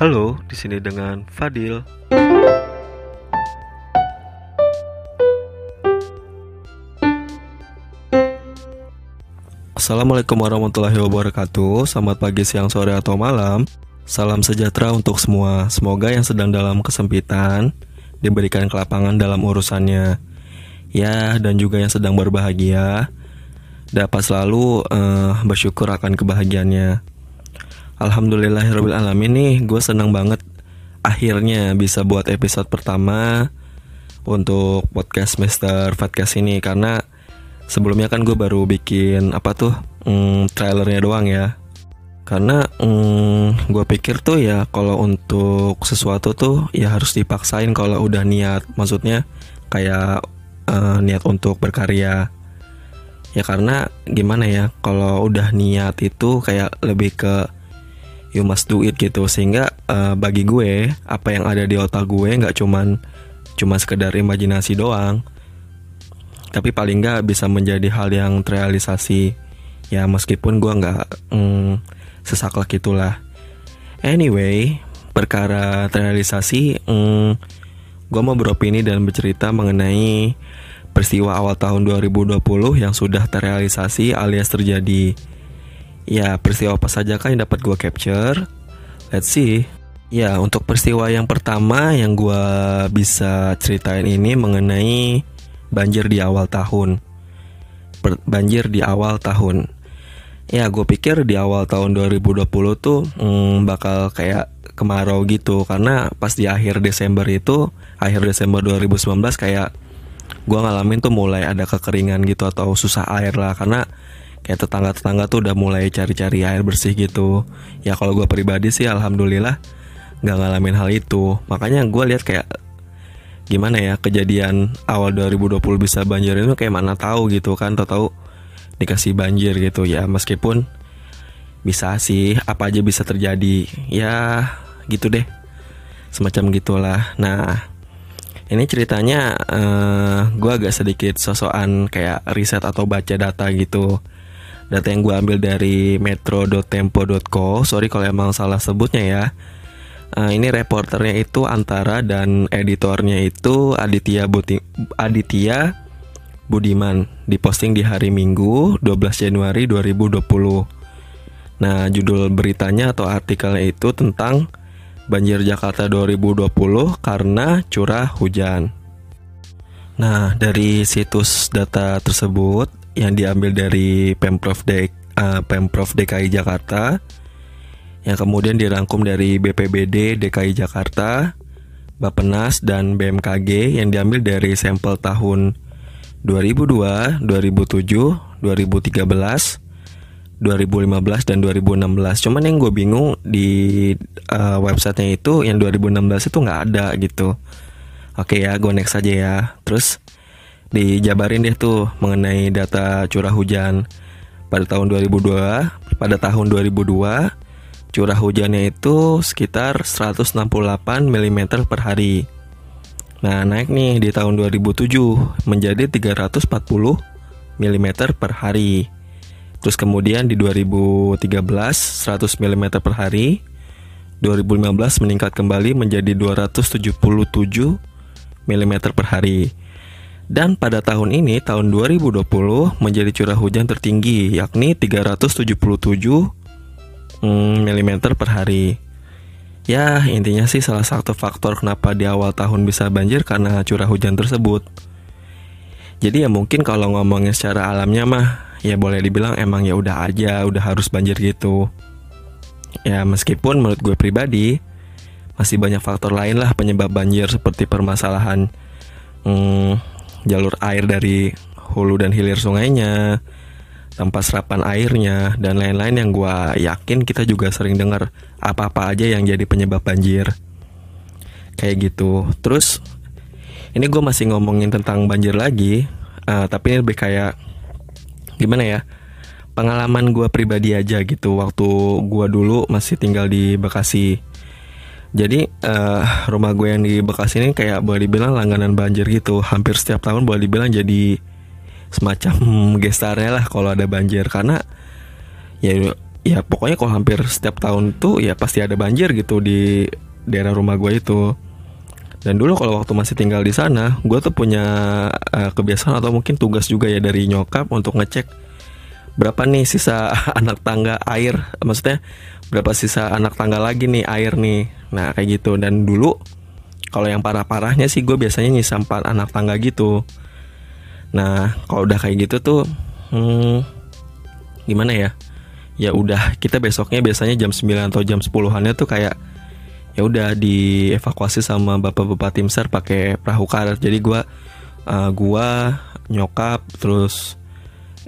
Halo, di sini dengan Fadil. Assalamualaikum warahmatullahi wabarakatuh. Selamat pagi, siang, sore, atau malam. Salam sejahtera untuk semua. Semoga yang sedang dalam kesempitan diberikan kelapangan dalam urusannya. Ya, dan juga yang sedang berbahagia dapat selalu uh, bersyukur akan kebahagiaannya. Alhamdulillahirobbilalamin nih, gue senang banget akhirnya bisa buat episode pertama untuk podcast Mister Fatcast ini. Karena sebelumnya kan gue baru bikin apa tuh mm, trailernya doang ya. Karena mm, gue pikir tuh ya kalau untuk sesuatu tuh ya harus dipaksain kalau udah niat. Maksudnya kayak uh, niat untuk berkarya. Ya karena gimana ya kalau udah niat itu kayak lebih ke you must do it gitu. Sehingga uh, bagi gue apa yang ada di otak gue nggak cuman cuma sekedar imajinasi doang. Tapi paling nggak bisa menjadi hal yang terrealisasi. Ya meskipun gue nggak mm, sesaklek itulah. Anyway perkara terrealisasi mm, gue mau beropini dan bercerita mengenai peristiwa awal tahun 2020 yang sudah terrealisasi alias terjadi ya peristiwa apa saja kan yang dapat gue capture let's see ya untuk peristiwa yang pertama yang gue bisa ceritain ini mengenai banjir di awal tahun. banjir di awal tahun. Ya, gue pikir di awal tahun 2020 tuh hmm, bakal kayak kemarau gitu karena pas di akhir Desember itu, akhir Desember 2019 kayak gue ngalamin tuh mulai ada kekeringan gitu atau susah air lah karena kayak tetangga-tetangga tuh udah mulai cari-cari air bersih gitu. Ya kalau gue pribadi sih alhamdulillah nggak ngalamin hal itu. Makanya gue lihat kayak gimana ya kejadian awal 2020 bisa banjir itu kayak mana tahu gitu kan tau tahu dikasih banjir gitu. Ya meskipun bisa sih apa aja bisa terjadi. Ya gitu deh. Semacam gitulah. Nah ini ceritanya uh, eh, gue agak sedikit sosokan kayak riset atau baca data gitu data yang gue ambil dari metro.tempo.co sorry kalau emang salah sebutnya ya Uh, ini reporternya itu Antara dan editornya itu Aditya Buti Aditya Budiman diposting di hari Minggu 12 Januari 2020. Nah, judul beritanya atau artikelnya itu tentang banjir Jakarta 2020 karena curah hujan. Nah, dari situs data tersebut yang diambil dari Pemprov, D, uh, Pemprov DKI Jakarta, yang kemudian dirangkum dari BPBD DKI Jakarta, Bapenas, dan BMKG yang diambil dari sampel tahun 2002, 2007, 2013, 2015 dan 2016. Cuman yang gue bingung di uh, websitenya itu yang 2016 itu nggak ada gitu. Oke ya, gue next aja ya. Terus dijabarin deh tuh mengenai data curah hujan pada tahun 2002, pada tahun 2002 Curah hujannya itu sekitar 168 mm per hari. Nah, naik nih di tahun 2007 menjadi 340 mm per hari. Terus kemudian di 2013 100 mm per hari. 2015 meningkat kembali menjadi 277 mm per hari. Dan pada tahun ini, tahun 2020, menjadi curah hujan tertinggi, yakni 377 mm, per hari. Ya, intinya sih salah satu faktor kenapa di awal tahun bisa banjir karena curah hujan tersebut. Jadi ya mungkin kalau ngomongnya secara alamnya mah ya boleh dibilang emang ya udah aja, udah harus banjir gitu. Ya meskipun menurut gue pribadi masih banyak faktor lain lah penyebab banjir seperti permasalahan hmm, jalur air dari hulu dan hilir sungainya, tanpa serapan airnya dan lain-lain yang gue yakin kita juga sering dengar apa-apa aja yang jadi penyebab banjir. Kayak gitu. Terus ini gue masih ngomongin tentang banjir lagi uh, tapi ini lebih kayak gimana ya pengalaman gue pribadi aja gitu. Waktu gue dulu masih tinggal di Bekasi jadi uh, rumah gue yang di Bekasi ini kayak boleh dibilang langganan banjir gitu. Hampir setiap tahun boleh dibilang jadi semacam gestarnya lah kalau ada banjir. Karena ya ya pokoknya kalau hampir setiap tahun tuh ya pasti ada banjir gitu di daerah rumah gue itu. Dan dulu kalau waktu masih tinggal di sana gue tuh punya uh, kebiasaan atau mungkin tugas juga ya dari nyokap untuk ngecek berapa nih sisa anak tangga air? Maksudnya berapa sisa anak tangga lagi nih air nih? Nah kayak gitu. Dan dulu kalau yang parah-parahnya sih gue biasanya nyisa empat anak tangga gitu. Nah kalau udah kayak gitu tuh hmm, gimana ya? Ya udah kita besoknya biasanya jam 9 atau jam 10-annya tuh kayak ya udah dievakuasi sama bapak-bapak tim sar pakai perahu karet. Jadi gua uh, gua nyokap terus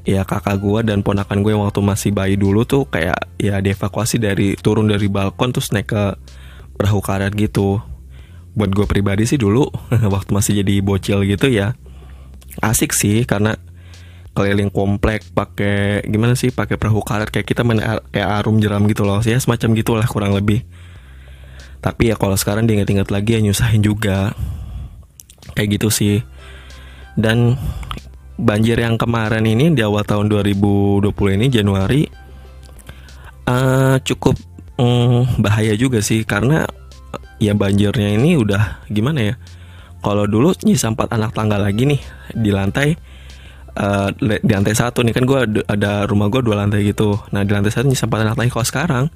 ya kakak gua dan ponakan gue yang waktu masih bayi dulu tuh kayak ya dievakuasi dari turun dari balkon terus naik ke perahu karet gitu. Buat gue pribadi sih dulu waktu masih jadi bocil gitu ya asik sih karena keliling komplek pakai gimana sih pakai perahu karet kayak kita main kayak arum jeram gitu loh. Ya semacam gitulah kurang lebih. Tapi ya kalau sekarang diinget-inget lagi ya nyusahin juga. Kayak gitu sih. Dan banjir yang kemarin ini di awal tahun 2020 ini Januari uh, cukup um, bahaya juga sih. Karena ya banjirnya ini udah gimana ya? Kalau dulu nyisa empat anak tangga lagi nih di lantai uh, di lantai satu nih. Kan gue ada rumah gue dua lantai gitu. Nah di lantai satu sempat lantai kalau sekarang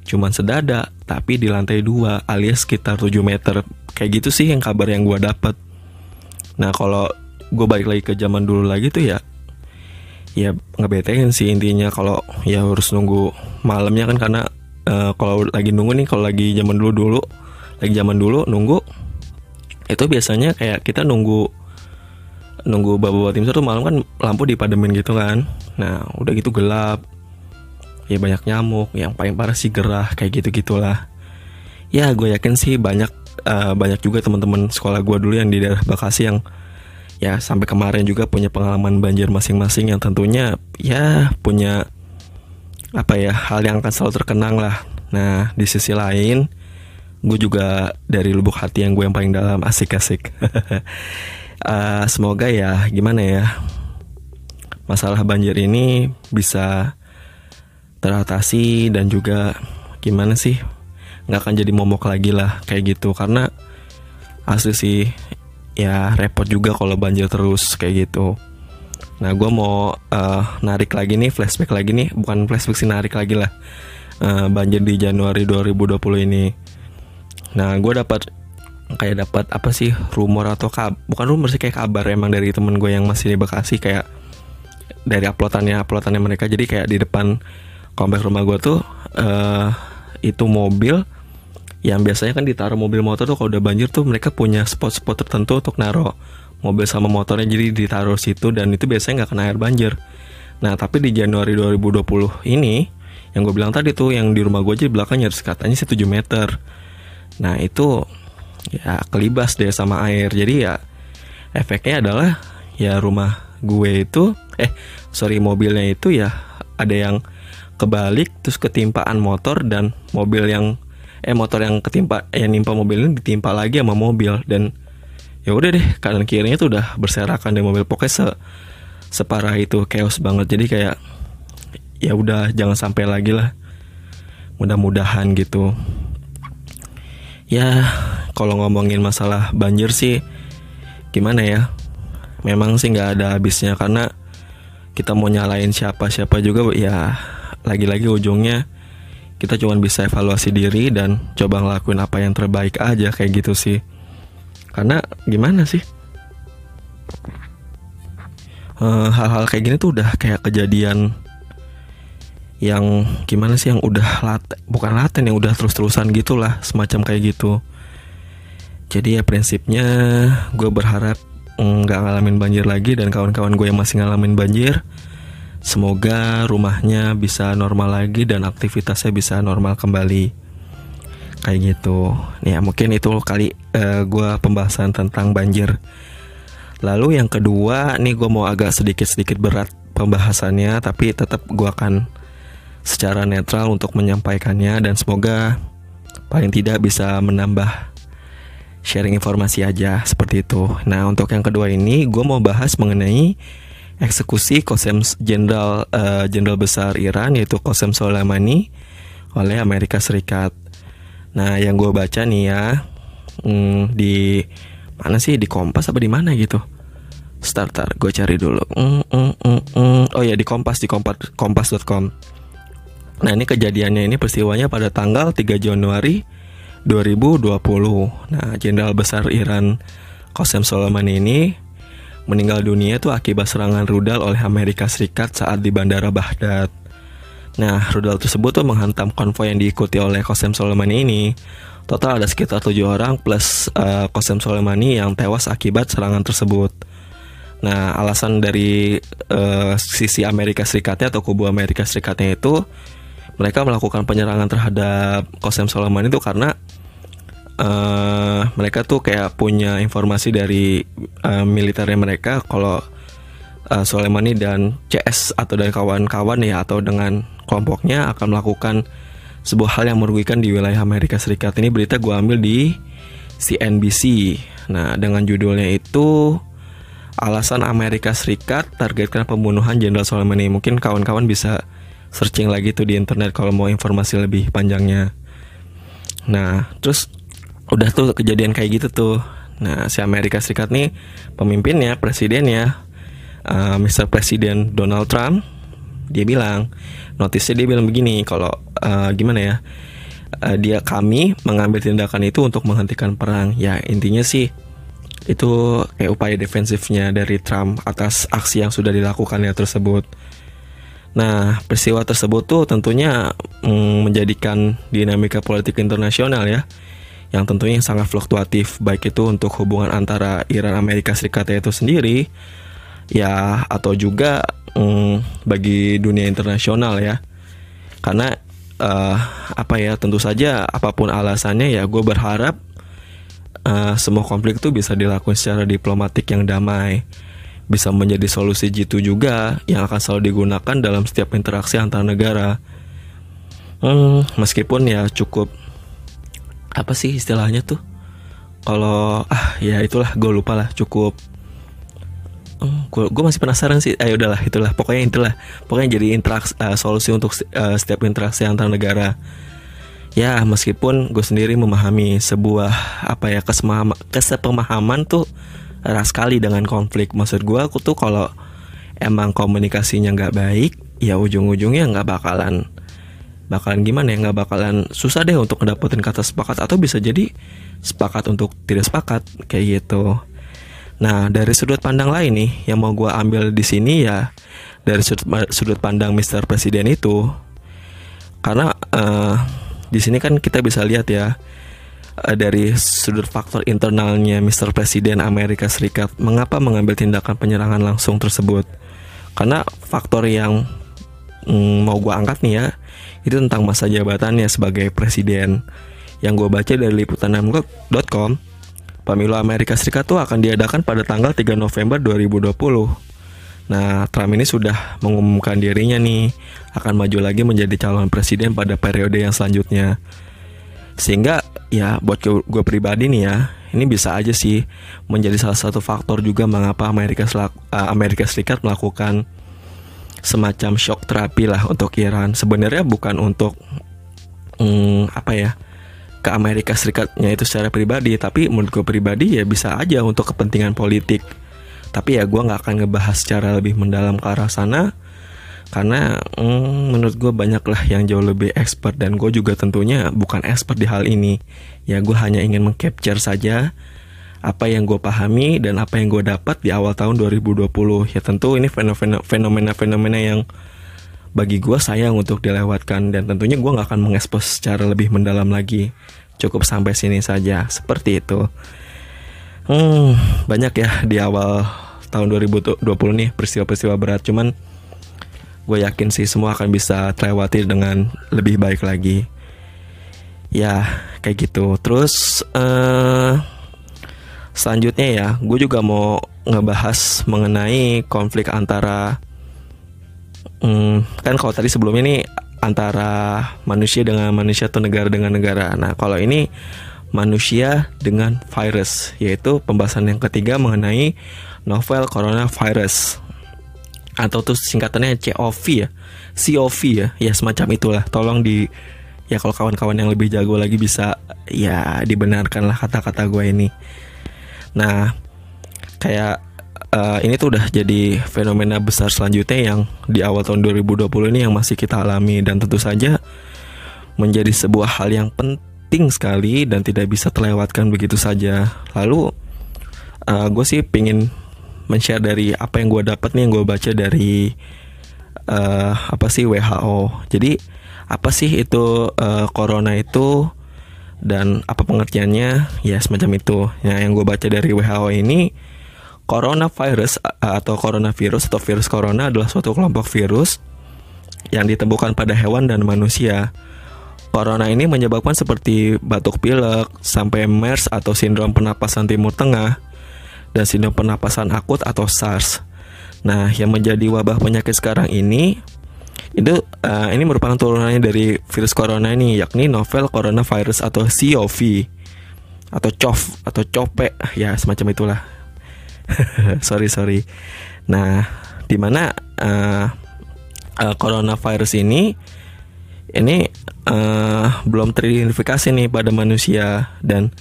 cuman sedada tapi di lantai dua alias sekitar 7 meter. Kayak gitu sih yang kabar yang gue dapet. Nah kalau gue balik lagi ke zaman dulu lagi tuh ya ya ngebetein sih intinya kalau ya harus nunggu malamnya kan karena uh, kalau lagi nunggu nih kalau lagi zaman dulu dulu lagi zaman dulu nunggu itu biasanya kayak kita nunggu nunggu bawa-bawa tim tuh malam kan lampu dipademin gitu kan. Nah udah gitu gelap ya banyak nyamuk yang paling parah sih gerah kayak gitu gitulah ya gue yakin sih banyak uh, banyak juga teman-teman sekolah gue dulu yang di daerah Bekasi yang ya sampai kemarin juga punya pengalaman banjir masing-masing yang tentunya ya punya apa ya hal yang akan selalu terkenang lah. Nah di sisi lain gue juga dari lubuk hati yang gue yang paling dalam asik-asik uh, semoga ya gimana ya masalah banjir ini bisa teratasi dan juga gimana sih nggak akan jadi momok lagi lah kayak gitu. Karena asli sih ya repot juga kalau banjir terus kayak gitu. Nah gue mau uh, narik lagi nih flashback lagi nih. Bukan flashback sih narik lagi lah. Uh, banjir di Januari 2020 ini. Nah gue dapat kayak dapat apa sih rumor atau kab bukan rumor sih kayak kabar emang dari temen gue yang masih di Bekasi kayak dari uploadannya uploadannya mereka. Jadi kayak di depan komplek rumah gue tuh uh, itu mobil yang biasanya kan ditaruh mobil motor tuh kalau udah banjir tuh mereka punya spot-spot tertentu untuk naruh mobil sama motornya jadi ditaruh situ dan itu biasanya nggak kena air banjir. Nah tapi di Januari 2020 ini yang gue bilang tadi tuh yang di rumah gue aja di belakangnya katanya sih 7 meter. Nah itu ya kelibas deh sama air jadi ya efeknya adalah ya rumah gue itu eh sorry mobilnya itu ya ada yang kebalik terus ketimpaan motor dan mobil yang eh motor yang ketimpa yang nimpa mobil ini ditimpa lagi sama mobil. Dan ya udah deh kanan kirinya tuh udah berserakan di mobil. Pokoknya se separah itu chaos banget. Jadi kayak ya udah jangan sampai lagi lah. Mudah-mudahan gitu. Ya kalau ngomongin masalah banjir sih gimana ya? Memang sih nggak ada habisnya karena kita mau nyalain siapa siapa juga ya lagi-lagi ujungnya kita cuma bisa evaluasi diri dan coba ngelakuin apa yang terbaik aja kayak gitu sih. Karena gimana sih? Eh, hal-hal kayak gini tuh udah kayak kejadian yang gimana sih yang udah laten bukan laten yang udah terus-terusan gitulah semacam kayak gitu. Jadi ya prinsipnya gue berharap nggak ngalamin banjir lagi dan kawan-kawan gue yang masih ngalamin banjir semoga rumahnya bisa normal lagi dan aktivitasnya bisa normal kembali. Kayak gitu. Ya mungkin itu kali uh, gue pembahasan tentang banjir. Lalu yang kedua nih gue mau agak sedikit-sedikit berat pembahasannya tapi tetap gue akan secara netral untuk menyampaikannya dan semoga paling tidak bisa menambah sharing informasi aja seperti itu. Nah untuk yang kedua ini gue mau bahas mengenai eksekusi Qasem Jenderal Jenderal besar Iran yaitu Qasem Soleimani oleh Amerika Serikat. Nah, yang gue baca nih ya hmm, di mana sih di Kompas apa di mana gitu? Starter, gue cari dulu. Mm, mm, mm, mm. Oh ya di Kompas di kompas kompas.com. Nah ini kejadiannya ini peristiwanya pada tanggal 3 Januari 2020. Nah Jenderal Besar Iran Qasem Soleimani ini meninggal dunia itu akibat serangan rudal oleh Amerika Serikat saat di Bandara Baghdad. Nah, rudal tersebut tuh menghantam konvoi yang diikuti oleh Qasem Soleimani ini. Total ada sekitar tujuh orang plus uh, Qasem Soleimani yang tewas akibat serangan tersebut. Nah, alasan dari uh, sisi Amerika Serikatnya atau kubu Amerika Serikatnya itu mereka melakukan penyerangan terhadap Qasem Soleimani itu karena uh, mereka tuh kayak punya informasi dari uh, militernya mereka kalau uh, Soleimani dan CS atau dari kawan-kawan ya atau dengan kelompoknya akan melakukan sebuah hal yang merugikan di wilayah Amerika Serikat. Ini berita gue ambil di CNBC. Nah, dengan judulnya itu alasan Amerika Serikat targetkan pembunuhan Jenderal Soleimani. Mungkin kawan-kawan bisa searching lagi tuh di internet kalau mau informasi lebih panjangnya. Nah, terus udah tuh kejadian kayak gitu tuh. Nah, si Amerika Serikat nih pemimpinnya, presidennya, uh, Mr. Presiden Donald Trump, dia bilang, notisnya dia bilang begini, kalau uh, gimana ya, uh, dia kami mengambil tindakan itu untuk menghentikan perang. Ya intinya sih itu kayak upaya defensifnya dari Trump atas aksi yang sudah dilakukannya tersebut. Nah, peristiwa tersebut tuh tentunya mm, menjadikan dinamika politik internasional ya, yang tentunya sangat fluktuatif, baik itu untuk hubungan antara Iran Amerika Serikat itu sendiri, ya atau juga mm, bagi dunia internasional ya, karena uh, apa ya tentu saja apa pun alasannya ya gue berharap uh, semua konflik itu bisa dilakukan secara diplomatik yang damai. Bisa menjadi solusi jitu juga yang akan selalu digunakan dalam setiap interaksi antar negara hmm, meskipun ya cukup apa sih istilahnya tuh? Kalau ah ya itulah gue lupa lah cukup. Hmm, gue masih penasaran sih. Ayo udahlah itulah pokoknya itulah. Pokoknya jadi interaksi uh, solusi untuk uh, setiap interaksi antar negara. Ya meskipun gue sendiri memahami sebuah apa ya kesepemahaman, kesepemahaman tuh erat sekali dengan konflik. Maksud gue aku tuh kalau emang komunikasinya nggak baik ya ujung-ujungnya nggak bakalan bakalan gimana ya nggak bakalan susah deh untuk ngedapetin kata sepakat atau bisa jadi sepakat untuk tidak sepakat kayak gitu nah dari sudut pandang lain nih yang mau gue ambil di sini ya dari sudut sudut pandang Mr. Presiden itu karena uh, di sini kan kita bisa lihat ya eh, dari sudut faktor internalnya Mr. Presiden Amerika Serikat mengapa mengambil tindakan penyerangan langsung tersebut karena faktor yang mm, mau gue angkat nih ya itu tentang masa jabatannya sebagai presiden yang gue baca dari liputan.com pemilu Amerika Serikat tuh akan diadakan pada tanggal 3 November 2020 Nah, Trump ini sudah mengumumkan dirinya nih akan maju lagi menjadi calon presiden pada periode yang selanjutnya. Sehingga ya buat gue pribadi nih ya, ini bisa aja sih menjadi salah satu faktor juga mengapa Amerika Selak, uh, Amerika Serikat melakukan semacam shock terapi lah untuk Iran. Sebenarnya bukan untuk hmm, apa ya ke Amerika Serikatnya itu secara pribadi, tapi menurut gue pribadi ya bisa aja untuk kepentingan politik tapi ya gue nggak akan ngebahas secara lebih mendalam ke arah sana karena mm, menurut gue banyak lah yang jauh lebih expert dan gue juga tentunya bukan expert di hal ini ya gue hanya ingin mengcapture saja apa yang gue pahami dan apa yang gue dapat di awal tahun 2020 ya tentu ini fenomena-fenomena yang bagi gue sayang untuk dilewatkan dan tentunya gue nggak akan mengekspos secara lebih mendalam lagi cukup sampai sini saja seperti itu Hmm, banyak ya di awal tahun 2020 nih peristiwa-peristiwa berat. Cuman gue yakin sih semua akan bisa terlewati dengan lebih baik lagi. Ya, kayak gitu. Terus uh, selanjutnya ya, gue juga mau ngebahas mengenai konflik antara um, kan kalau tadi sebelumnya nih antara manusia dengan manusia atau negara dengan negara. Nah, kalau ini manusia dengan virus, yaitu pembahasan yang ketiga mengenai novel coronavirus. atau tuh singkatannya COV ya COV ya ya semacam itulah tolong di ya kalau kawan-kawan yang lebih jago lagi bisa ya dibenarkan lah kata-kata gue ini nah kayak uh, ini tuh udah jadi fenomena besar selanjutnya yang di awal tahun 2020 ini yang masih kita alami. Dan tentu saja menjadi sebuah hal yang penting sekali dan tidak bisa terlewatkan begitu saja. Lalu uh, gue sih pingin men-share dari apa yang gue dapat nih yang gue baca dari uh, apa sih WHO jadi apa sih itu uh, corona itu dan apa pengertiannya? Ya semacam itu. Ya yang gue baca dari WHO ini coronavirus atau coronavirus atau virus corona adalah suatu kelompok virus yang ditemukan pada hewan dan manusia. Corona ini menyebabkan seperti batuk pilek, sampai MERS atau sindrom pernapasan timur tengah, dan sindrom pernapasan akut atau SARS. Nah, yang menjadi wabah penyakit sekarang ini itu uh, ini merupakan turunannya dari virus corona ini yakni novel coronavirus atau COV atau COV atau COPE ya semacam itulah. Sorry sorry. Nah di mana uh, uh, coronavirus ini ini uh, belum teridentifikasi nih pada manusia. Dan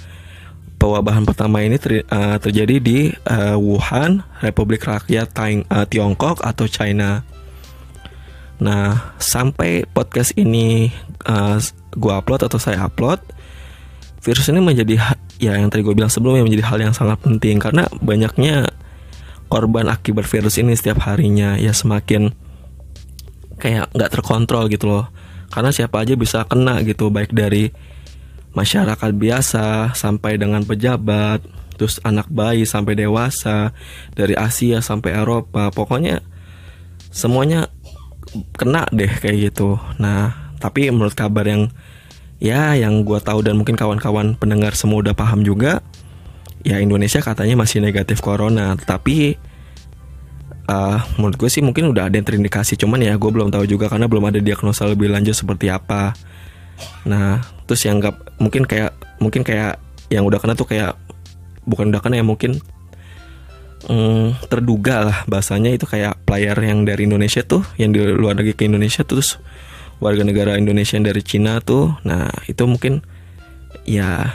pewabahan pertama ini ter, uh, terjadi di uh, Wuhan, Republik Rakyat Tiongkok atau China. Nah, sampai podcast ini uh, gue upload atau saya upload, virus ini menjadi ya yang tadi gue bilang sebelumnya menjadi hal yang sangat penting karena banyaknya korban akibat virus ini setiap harinya ya semakin kayak nggak terkontrol gitu loh. Karena siapa aja bisa kena gitu baik dari masyarakat biasa sampai dengan pejabat, terus anak bayi sampai dewasa, dari Asia sampai Eropa, pokoknya semuanya kena deh kayak gitu. Nah, tapi menurut kabar yang ya yang gue tahu dan mungkin kawan-kawan pendengar semua udah paham juga, ya Indonesia katanya masih negatif corona. Tapi uh, menurut gue sih mungkin udah ada yang terindikasi, cuman ya gue belum tahu juga karena belum ada diagnosa lebih lanjut seperti apa. Nah, terus yang gak mungkin kayak mungkin kayak yang udah kena tuh kayak bukan udah kena ya mungkin mm, terduga lah bahasanya. Itu kayak player yang dari Indonesia tuh yang di luar negeri ke Indonesia terus warga negara Indonesia yang dari Cina tuh. Nah itu mungkin ya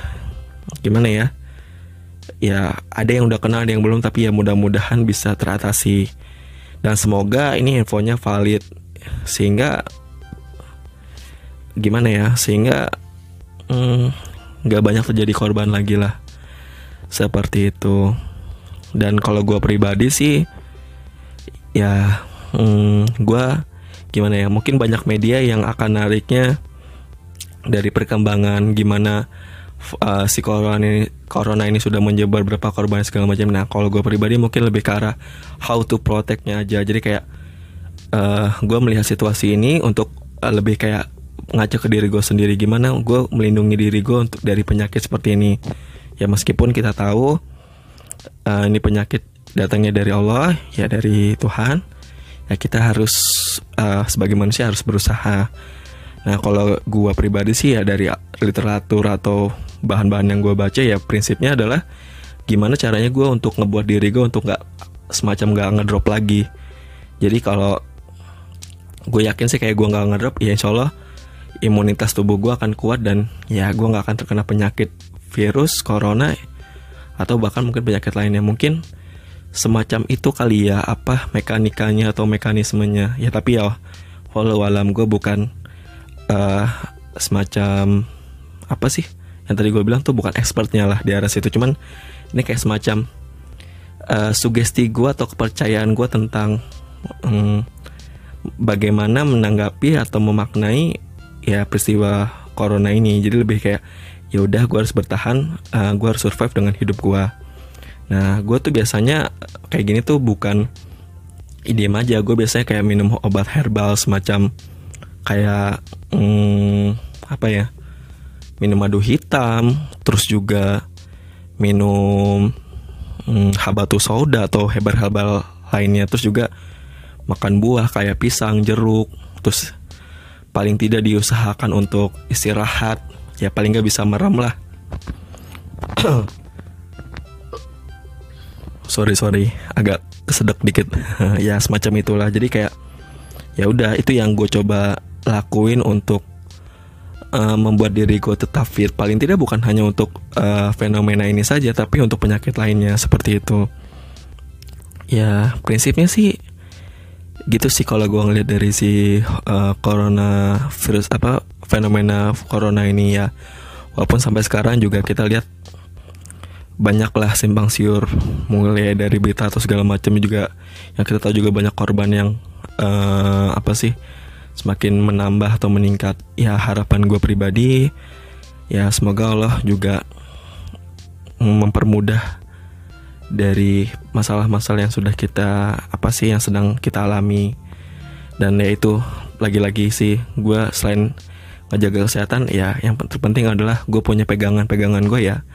gimana ya? Ya ada yang udah kenal ada yang belum tapi ya mudah-mudahan bisa teratasi. Dan semoga ini infonya valid. Sehingga gimana ya? Sehingga mm, nggak mm, banyak terjadi korban lagi lah. Seperti itu dan kalau gue pribadi sih ya hmm, gue gimana ya mungkin banyak media yang akan nariknya dari perkembangan gimana uh, si corona ini corona ini sudah menyebar berapa korban segala macam. Nah kalau gue pribadi mungkin lebih ke arah how to protectnya aja. Jadi kayak uh, gue melihat situasi ini untuk uh, lebih kayak ngaca ke diri gue sendiri. Gimana gue melindungi diri gue untuk dari penyakit seperti ini. Ya meskipun kita tahu uh, ini penyakit datangnya dari Allah ya dari Tuhan. Ya kita harus uh, sebagai manusia harus berusaha. Nah kalau gua pribadi sih ya dari literatur atau bahan-bahan yang gua baca ya prinsipnya adalah gimana caranya gue untuk ngebuat diri gue untuk nggak semacam nggak ngedrop lagi. Jadi kalau gue yakin sih kayak gue nggak ngedrop ya insya Allah imunitas tubuh gue akan kuat dan ya gue nggak akan terkena penyakit virus corona atau bahkan mungkin penyakit lainnya. Mungkin semacam itu kali ya apa mekanikanya atau mekanismenya. Ya tapi ya walau alam gue bukan uh, semacam apa sih yang tadi gue bilang tuh bukan expertnya lah di arah situ. Cuman ini kayak semacam uh, sugesti gue atau kepercayaan gue tentang um, bagaimana menanggapi atau memaknai ya peristiwa corona ini. Jadi lebih kayak ya udah gue harus bertahan uh, eh, gue harus survive dengan hidup gue nah gue tuh biasanya kayak gini tuh bukan idem aja gue biasanya kayak minum obat herbal semacam kayak hmm, apa ya minum madu hitam terus juga minum hmm, habatus soda atau herbal-herbal lainnya terus juga makan buah kayak pisang jeruk terus paling tidak diusahakan untuk istirahat ya paling nggak bisa merem lah. Sorry sorry. Agak kesedek dikit. Ya semacam itulah. Jadi kayak ya udah itu yang gue coba lakuin untuk uh, membuat diri gue tetap fit. Paling tidak bukan hanya untuk uh, fenomena ini saja tapi untuk penyakit lainnya seperti itu. Ya prinsipnya sih gitu sih kalau gue ngeliat dari si uh, corona virus apa fenomena corona ini ya. Walaupun sampai sekarang juga kita lihat banyaklah simpang siur mulai dari berita atau segala macam juga. Yang kita tahu juga banyak korban yang uh, apa sih semakin menambah atau meningkat. Ya harapan gue pribadi ya semoga Allah juga mempermudah dari masalah-masalah yang sudah kita apa sih yang sedang kita alami. Dan ya itu lagi-lagi sih gue selain ngejaga kesehatan ya yang terpenting adalah gue punya pegangan-pegangan gue ya.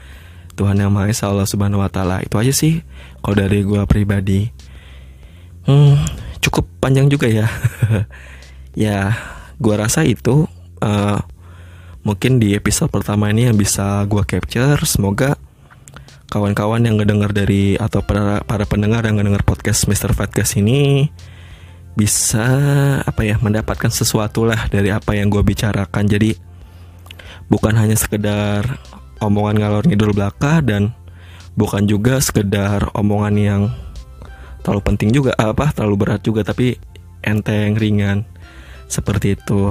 Tuhan yang Maha Esa Allah Subhanahu Wa Taala. Itu aja sih kalau dari gue pribadi. Hmm, cukup panjang juga ya. Ya gue rasa itu uh, mungkin di episode pertama ini yang bisa gue capture. Semoga kawan-kawan yang ngedengar dari atau para, para pendengar yang ngedengar podcast Mr. Fatcast ini bisa apa ya mendapatkan sesuatu lah dari apa yang gue bicarakan. Jadi bukan hanya sekedar omongan ngalor ngidul belaka dan bukan juga sekedar omongan yang terlalu penting juga apa terlalu berat juga tapi enteng ringan. Seperti itu.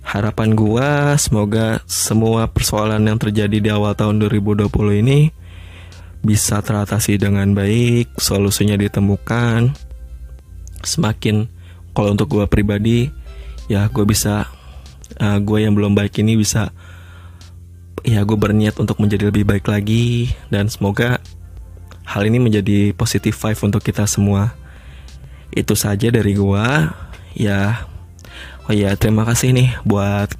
Harapan gua semoga semua persoalan yang terjadi di awal tahun 2020 ini bisa teratasi dengan baik solusinya ditemukan semakin kalau untuk gua pribadi ya gue bisa uh, gue yang belum baik ini bisa ya gue berniat untuk menjadi lebih baik lagi dan semoga hal ini menjadi positif vibe untuk kita semua. Itu saja dari gue. Ya, oh ya terima kasih nih buat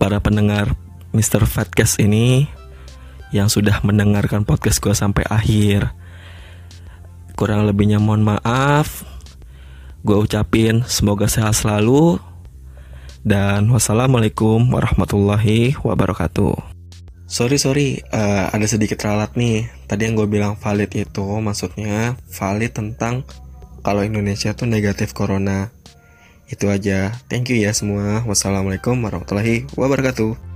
para pendengar Mr. Fatcast ini yang sudah mendengarkan podcast gue sampai akhir. Kurang lebihnya mohon maaf. Gue ucapin semoga sehat selalu. Dan wassalamualaikum warahmatullahi wabarakatuh. Sorry sorry, uh, ada sedikit ralat nih. Tadi yang gue bilang valid itu maksudnya valid tentang kalau Indonesia tuh negatif corona. Itu aja. Thank you ya semua. Wassalamualaikum warahmatullahi wabarakatuh.